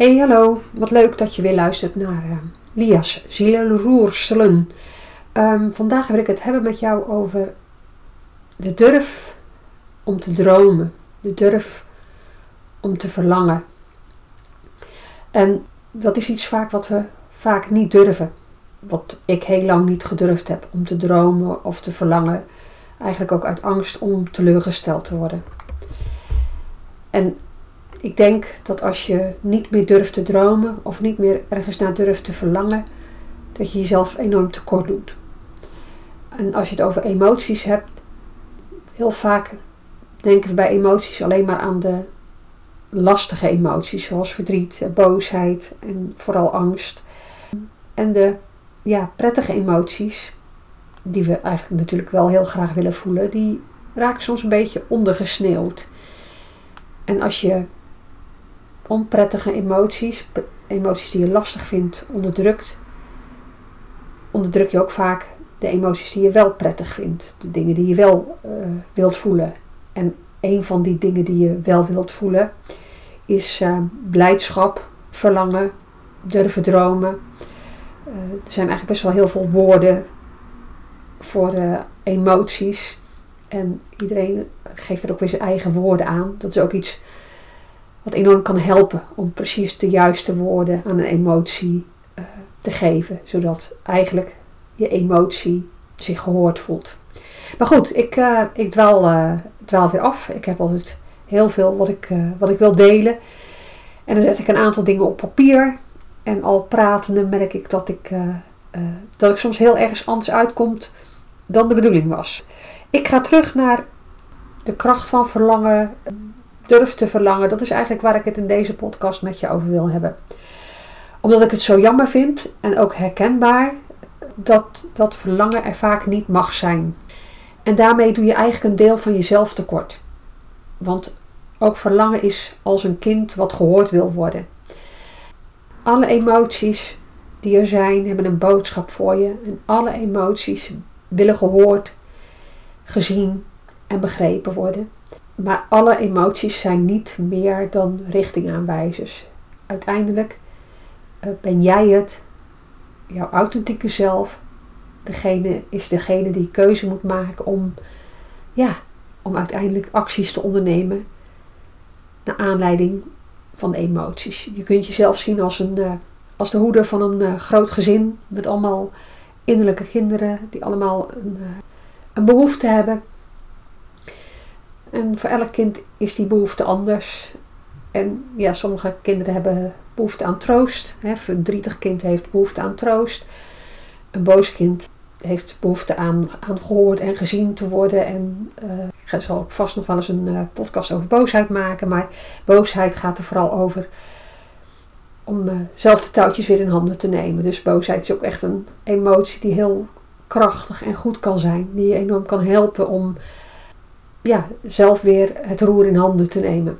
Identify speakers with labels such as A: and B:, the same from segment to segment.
A: Hey, hallo. Wat leuk dat je weer luistert naar uh, Lia's Zielenroerselen. Um, vandaag wil ik het hebben met jou over de durf om te dromen. De durf om te verlangen. En dat is iets vaak wat we vaak niet durven. Wat ik heel lang niet gedurfd heb om te dromen of te verlangen. Eigenlijk ook uit angst om teleurgesteld te worden. En ik denk dat als je niet meer durft te dromen of niet meer ergens naar durft te verlangen, dat je jezelf enorm tekort doet. En als je het over emoties hebt, heel vaak denken we bij emoties alleen maar aan de lastige emoties, zoals verdriet, boosheid en vooral angst. En de ja, prettige emoties, die we eigenlijk natuurlijk wel heel graag willen voelen, die raken soms een beetje ondergesneeuwd. En als je onprettige emoties, emoties die je lastig vindt, onderdrukt, onderdruk je ook vaak de emoties die je wel prettig vindt. De dingen die je wel uh, wilt voelen. En een van die dingen die je wel wilt voelen is uh, blijdschap, verlangen, durven dromen. Uh, er zijn eigenlijk best wel heel veel woorden voor emoties. En iedereen geeft er ook weer zijn eigen woorden aan. Dat is ook iets wat enorm kan helpen om precies de juiste woorden aan een emotie uh, te geven. Zodat eigenlijk je emotie zich gehoord voelt. Maar goed, ik, uh, ik dwaal, uh, dwaal weer af. Ik heb altijd heel veel wat ik, wat ik wil delen. En dan zet ik een aantal dingen op papier. En al pratende merk ik dat ik, dat ik soms heel ergens anders uitkomt dan de bedoeling was. Ik ga terug naar de kracht van verlangen, durf te verlangen. Dat is eigenlijk waar ik het in deze podcast met je over wil hebben. Omdat ik het zo jammer vind en ook herkenbaar dat dat verlangen er vaak niet mag zijn. En daarmee doe je eigenlijk een deel van jezelf tekort. Want ook verlangen is als een kind wat gehoord wil worden. Alle emoties die er zijn, hebben een boodschap voor je. En alle emoties willen gehoord, gezien en begrepen worden. Maar alle emoties zijn niet meer dan richtingaanwijzers. Uiteindelijk uh, ben jij het, jouw authentieke zelf, degene, is degene die keuze moet maken om, ja, om uiteindelijk acties te ondernemen naar aanleiding van de emoties. Je kunt jezelf zien als, een, uh, als de hoeder van een uh, groot gezin met allemaal innerlijke kinderen die allemaal een, een behoefte hebben en voor elk kind is die behoefte anders. En ja, sommige kinderen hebben behoefte aan troost. Hè. Een verdrietig kind heeft behoefte aan troost. Een boos kind heeft behoefte aan, aan gehoord en gezien te worden. En uh, ik zal ook vast nog wel eens een uh, podcast over boosheid maken. Maar boosheid gaat er vooral over om uh, zelf de touwtjes weer in handen te nemen. Dus boosheid is ook echt een emotie die heel krachtig en goed kan zijn. Die je enorm kan helpen om ja, zelf weer het roer in handen te nemen.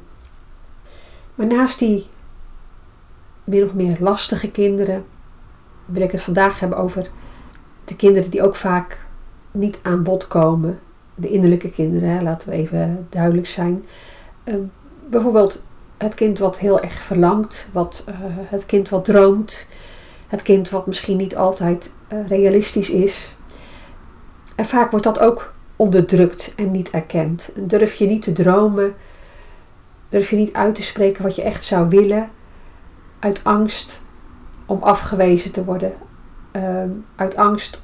A: Maar naast die min of meer lastige kinderen wil ik het vandaag hebben over de kinderen die ook vaak niet aan bod komen. De innerlijke kinderen, laten we even duidelijk zijn. Uh, bijvoorbeeld het kind wat heel erg verlangt, wat, uh, het kind wat droomt, het kind wat misschien niet altijd uh, realistisch is. En vaak wordt dat ook onderdrukt en niet erkend. Durf je niet te dromen, durf je niet uit te spreken wat je echt zou willen, uit angst om afgewezen te worden, uh, uit angst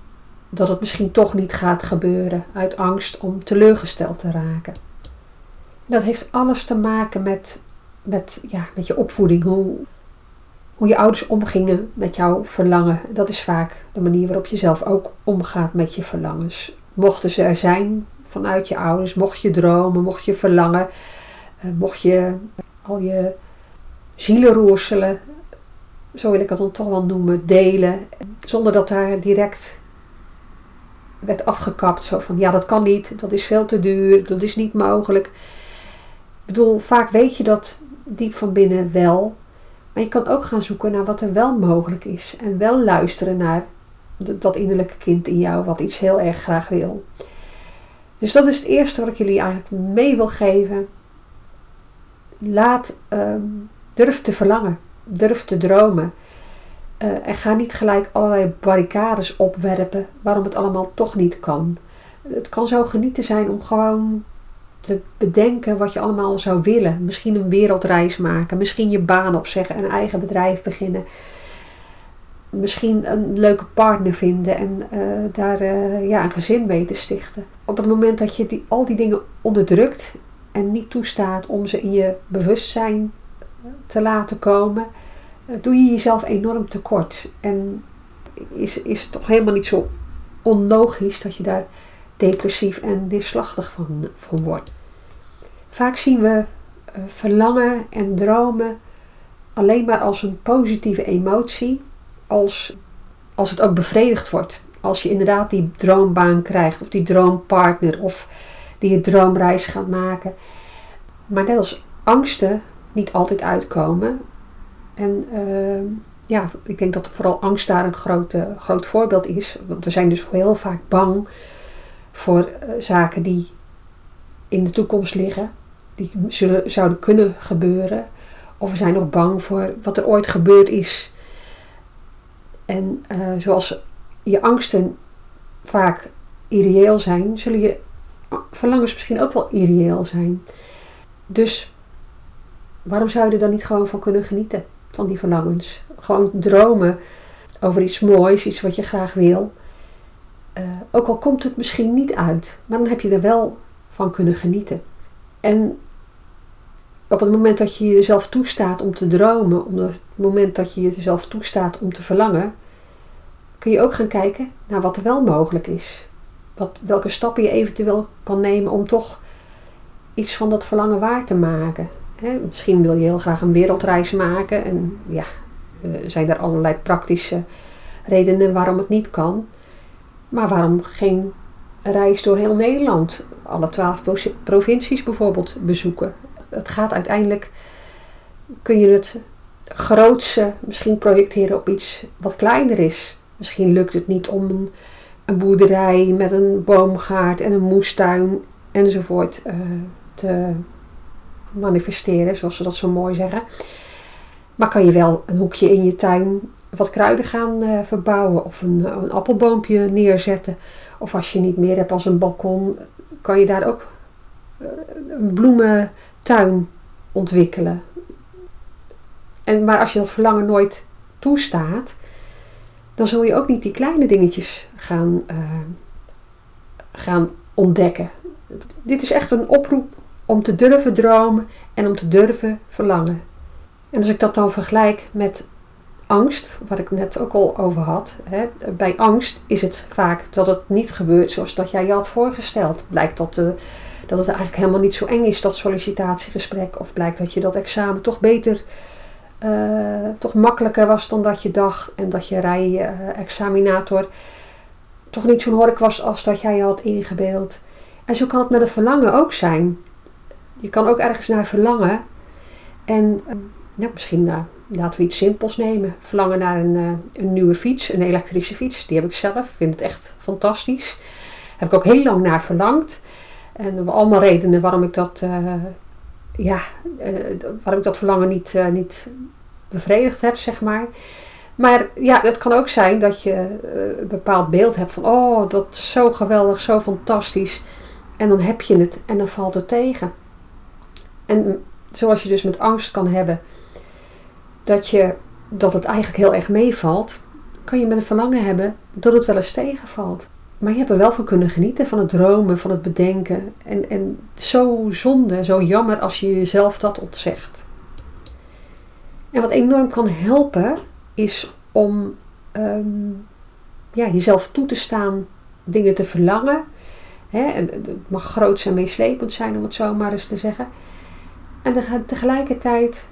A: dat het misschien toch niet gaat gebeuren, uit angst om teleurgesteld te raken. Dat heeft alles te maken met, met, ja, met je opvoeding, hoe, hoe je ouders omgingen met jouw verlangen. Dat is vaak de manier waarop je zelf ook omgaat met je verlangens mochten ze er zijn vanuit je ouders, mocht je dromen, mocht je verlangen, uh, mocht je al je zielenroerselen, zo wil ik het dan toch wel noemen, delen, zonder dat daar direct werd afgekapt. Zo van, ja dat kan niet, dat is veel te duur, dat is niet mogelijk. Ik bedoel, vaak weet je dat diep van binnen wel, maar je kan ook gaan zoeken naar wat er wel mogelijk is en wel luisteren naar dat innerlijke kind in jou wat iets heel erg graag wil. Dus dat is het eerste wat ik jullie eigenlijk mee wil geven. Laat, um, durf te verlangen. durf te dromen. Uh, en ga niet gelijk allerlei barricades opwerpen waarom het allemaal toch niet kan. Het kan zo genieten zijn om gewoon te bedenken wat je allemaal zou willen. Misschien een wereldreis maken, misschien je baan opzeggen, een eigen bedrijf beginnen. Misschien een leuke partner vinden en uh, daar uh, ja, een gezin mee te stichten. Op het moment dat je die, al die dingen onderdrukt en niet toestaat om ze in je bewustzijn te laten komen, uh, doe je jezelf enorm tekort. En is, is toch helemaal niet zo onlogisch dat je daar depressief en neerslachtig van, van wordt. Vaak zien we verlangen en dromen alleen maar als een positieve emotie, als, als het ook bevredigd wordt. Als je inderdaad die droombaan krijgt, of die droompartner, of die je droomreis gaat maken. Maar net als angsten niet altijd uitkomen. En uh, ja, ik denk dat vooral angst daar een groot, groot voorbeeld is. Want we zijn dus heel vaak bang voor uh, zaken die in de toekomst liggen, die zouden kunnen gebeuren. Of we zijn nog bang voor wat er ooit gebeurd is. En uh, zoals je angsten vaak irreëel zijn, zullen je verlangens misschien ook wel irreëel zijn. Dus waarom zou je er dan niet gewoon van kunnen genieten? Van die verlangens. Gewoon dromen over iets moois, iets wat je graag wil. Uh, ook al komt het misschien niet uit, maar dan heb je er wel van kunnen genieten. En op het moment dat je jezelf toestaat om te dromen, op het moment dat je jezelf toestaat om te verlangen, kun je ook gaan kijken naar wat er wel mogelijk is. Wat, welke stappen je eventueel kan nemen om toch iets van dat verlangen waar te maken. misschien wil je heel graag een wereldreis maken en ja, zijn er allerlei praktische redenen waarom het niet kan. Maar waarom geen reis door heel Nederland, alle twaalf provincies bijvoorbeeld, bezoeken? Het gaat uiteindelijk, kun je het grootste misschien projecteren op iets wat kleiner is. Misschien lukt het niet om een, boerderij met een boomgaard en een moestuin enzovoort uh, te manifesteren, zoals ze dat zo mooi zeggen. Maar kan je wel een hoekje in je tuin wat kruiden gaan uh, verbouwen of een, een, appelboompje neerzetten. Of als je niet meer hebt als een balkon, kan je daar ook uh, een bloementuin ontwikkelen. En, maar als je dat verlangen nooit toestaat, dan zul je ook niet die kleine dingetjes gaan, uh, gaan ontdekken. Dit is echt een oproep om te durven dromen en om te durven verlangen. En als ik dat dan vergelijk met angst, wat ik net ook al over had. Hè, bij angst is het vaak dat het niet gebeurt zoals dat jij je had voorgesteld. Blijkt dat, de, dat het eigenlijk helemaal niet zo eng is, dat sollicitatiegesprek. Of blijkt dat je dat examen toch beter, uh, toch makkelijker was dan dat je dacht. En dat je rij-examinator toch niet zo'n hork was als dat jij je had ingebeeld. En zo kan het met een verlangen ook zijn. Je kan ook ergens naar verlangen. En ja, misschien laten we iets simpels nemen. Verlangen naar een, een nieuwe fiets, een elektrische fiets. Die heb ik zelf. Vind het echt fantastisch. Heb ik ook heel lang naar verlangd. En allemaal redenen waarom ik dat, uh, ja, uh, waarom ik dat verlangen niet, niet bevredigd heb, zeg maar. Maar ja, het kan ook zijn dat je een bepaald beeld hebt van, oh, dat is zo geweldig, zo fantastisch. En dan heb je het en dan valt het tegen. En zoals je dus met angst kan hebben, dat, je, dat het eigenlijk heel erg meevalt, kan je met een verlangen hebben dat het wel eens tegenvalt. Maar je hebt er wel van kunnen genieten, van het dromen, van het bedenken. En, en zo zonde, zo jammer als je jezelf dat ontzegt. En wat enorm kan helpen, is om um, ja, jezelf toe te staan dingen te verlangen. Het mag groot en meeslepend zijn, om het zo maar eens te zeggen. En tegelijkertijd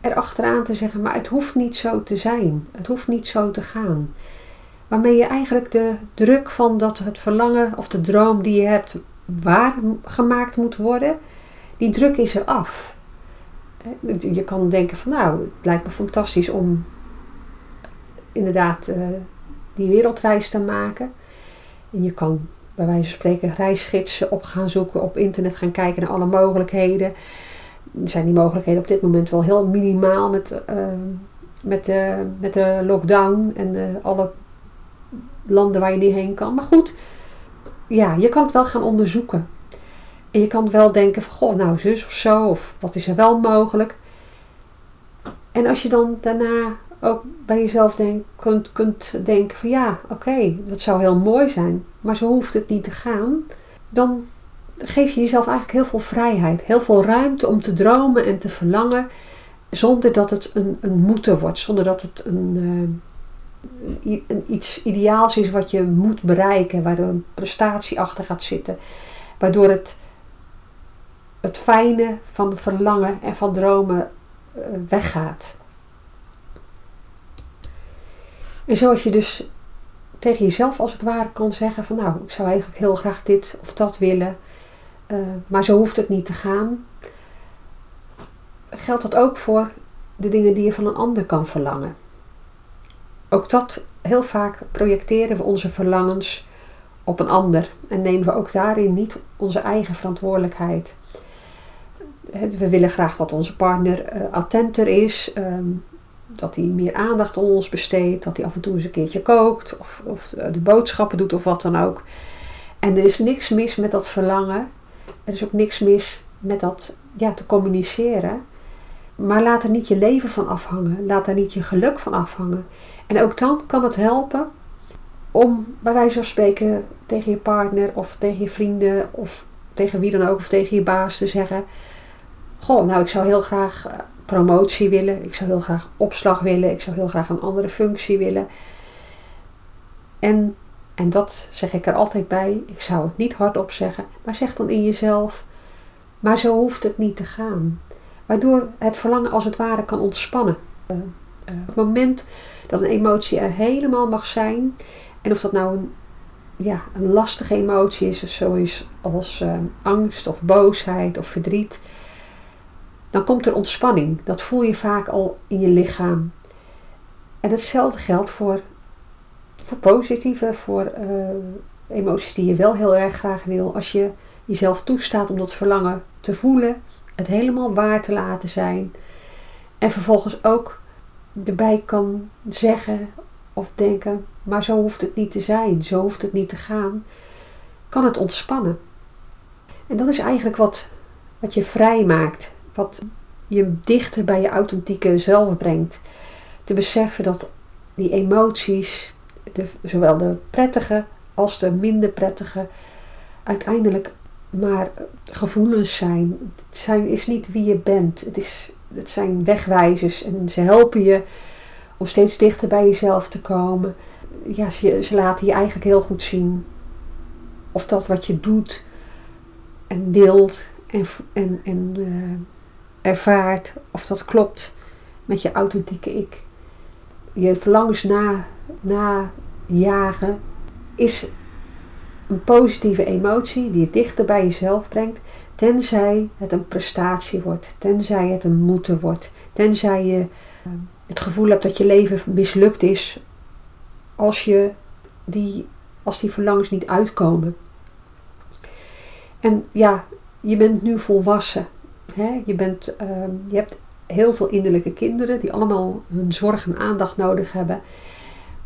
A: erachteraan te zeggen, maar het hoeft niet zo te zijn. Het hoeft niet zo te gaan. Waarmee je eigenlijk de druk van dat het verlangen of de droom die je hebt waargemaakt moet worden, die druk is er af. Je kan denken van nou, het lijkt me fantastisch om inderdaad uh, die wereldreis te maken. En je kan bij wijze van spreken reisgidsen op gaan zoeken, op internet gaan kijken naar alle mogelijkheden. zijn die mogelijkheden op dit moment wel heel minimaal met, uh, met, de, met de lockdown en alle landen waar je niet heen kan. Maar goed, ja, je kan het wel gaan onderzoeken. En je kan wel denken van, goh, nou zus of zo, of wat is er wel mogelijk. En als je dan daarna ook bij jezelf denk, kunt, kunt denken van ja, oké, dat zou heel mooi zijn, maar zo hoeft het niet te gaan, dan geef je jezelf eigenlijk heel veel vrijheid, heel veel ruimte om te dromen en te verlangen, zonder dat het een, een moeten wordt, zonder dat het een, een, iets ideaals is wat je moet bereiken, waardoor een prestatie achter gaat zitten, waardoor het, het fijne van verlangen en van dromen uh, weggaat. En zoals je dus tegen jezelf als het ware kan zeggen van nou, ik zou eigenlijk heel graag dit of dat willen, uh, maar zo hoeft het niet te gaan. Geldt dat ook voor de dingen die je van een ander kan verlangen. Ook dat, heel vaak projecteren we onze verlangens op een ander en nemen we ook daarin niet onze eigen verantwoordelijkheid. We willen graag dat onze partner uh, attenter is, um, dat hij meer aandacht aan ons besteedt, dat hij af en toe eens een keertje kookt of, of de boodschappen doet of wat dan ook. En er is niks mis met dat verlangen. Er is ook niks mis met dat ja, te communiceren. Maar laat er niet je leven van afhangen. Laat er niet je geluk van afhangen. En ook dan kan het helpen om bij wijze van spreken tegen je partner of tegen je vrienden of tegen wie dan ook of tegen je baas te zeggen: Goh, nou ik zou heel graag eh, promotie willen. Ik zou heel graag opslag willen. Ik zou heel graag een andere functie willen. En, en dat zeg ik er altijd bij. Ik zou het niet hardop zeggen. Maar zeg dan in jezelf. Maar zo hoeft het niet te gaan. Waardoor het verlangen als het ware kan ontspannen. Uh, uh, op het moment dat een emotie er helemaal mag zijn. En of dat nou een, ja, een lastige emotie is. Zoals als uh, angst of boosheid of verdriet dan komt er ontspanning. Dat voel je vaak al in je lichaam. En hetzelfde geldt voor, voor positieve, voor uh, emoties die je wel heel erg graag wil. Als je jezelf toestaat om dat verlangen te voelen, het helemaal waar te laten zijn. En vervolgens ook erbij kan zeggen of denken, maar zo hoeft het niet te zijn, zo hoeft het niet te gaan, kan het ontspannen. En dat is eigenlijk wat, wat je vrij maakt wat je dichter bij je authentieke zelf brengt. Te beseffen dat die emoties, de, zowel de prettige als de minder prettige, uiteindelijk maar gevoelens zijn. Het zijn, is niet wie je bent. Het, is, het zijn wegwijzers en ze helpen je om steeds dichter bij jezelf te komen. Ja, ze, ze laten je eigenlijk heel goed zien of dat wat je doet en wilt en, en, en uh, ervaart of dat klopt met je authentieke ik. Je verlangens na, najagen is een positieve emotie die je dichter bij jezelf brengt, tenzij het een prestatie wordt, tenzij het een moeten wordt, tenzij je eh, het gevoel hebt dat je leven mislukt is als, je die, als die verlangens niet uitkomen. En ja, je bent nu volwassen. Hè? Je, bent, ehm, je hebt heel veel innerlijke kinderen die allemaal hun zorg en aandacht nodig hebben.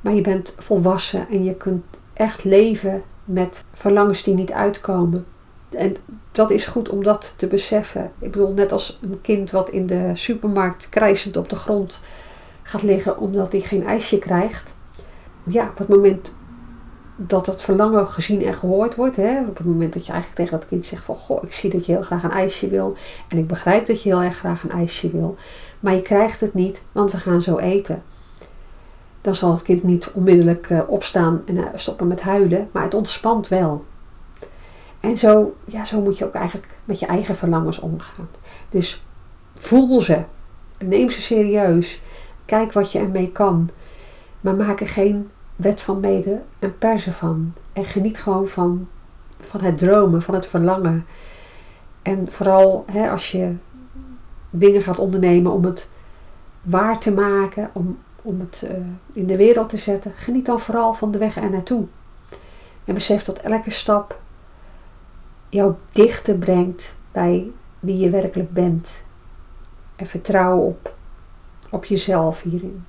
A: Maar je bent volwassen en je kunt echt leven met verlangens die niet uitkomen. En dat is goed om dat te beseffen. Ik bedoel, net als een kind wat in de supermarkt krijzend op de grond gaat liggen omdat hij geen ijsje krijgt. Ja, op het moment dat dat verlangen gezien en gehoord wordt. Hè? Op het moment dat je eigenlijk tegen dat kind zegt van... Goh, ik zie dat je heel graag een ijsje wil. En ik begrijp dat je heel erg graag een ijsje wil. Maar je krijgt het niet, want we gaan zo eten. Dan zal het kind niet onmiddellijk uh, opstaan en uh, stoppen met huilen. Maar het ontspant wel. En zo, ja, zo moet je ook eigenlijk met je eigen verlangens omgaan. Dus voel ze. Neem ze serieus. Kijk wat je ermee kan. Maar maak er geen wet van mede en persen van. En geniet gewoon van, van het dromen, van het verlangen. En vooral hè, als je dingen gaat ondernemen om het waar te maken, om, om het uh, in de wereld te zetten, geniet dan vooral van de weg er naartoe. En besef dat elke stap jou dichter brengt bij wie je werkelijk bent. En vertrouw op, op jezelf hierin.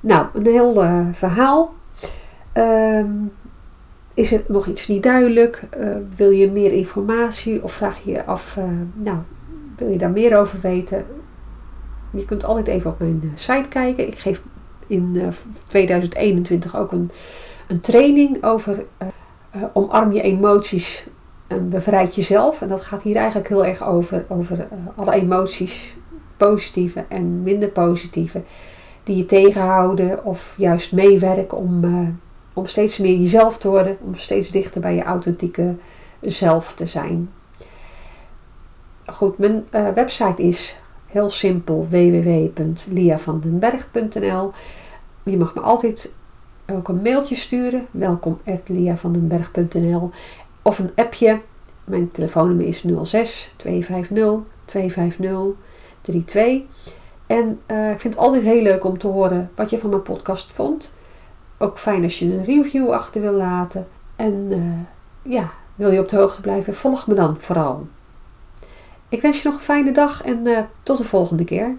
A: Nou, een heel uh, verhaal. Um, is het nog iets niet duidelijk? Uh, wil je meer informatie of vraag je je af, uh, nou, wil je daar meer over weten? Je kunt altijd even op mijn site kijken. Ik geef in 2021 ook een, een training over omarm je emoties en bevrijd jezelf. En dat gaat hier eigenlijk heel erg over, over alle emoties, positieve en minder positieve, die je tegenhouden of juist meewerken om om steeds meer jezelf te worden, om steeds dichter bij je authentieke zelf te zijn. Goed, mijn website is heel simpel www.liavandenberg.nl. Je mag me altijd ook een mailtje sturen, welkom liavandenberg.nl of een appje. Mijn telefoonnummer is 06 250 250 32. En uh, ik vind het altijd heel leuk om te horen wat je van mijn podcast vond. Ook fijn als je een review achter wil laten. En uh, ja, wil je op de hoogte blijven, volg me dan vooral. Ik wens je nog een fijne dag en uh, tot de volgende keer.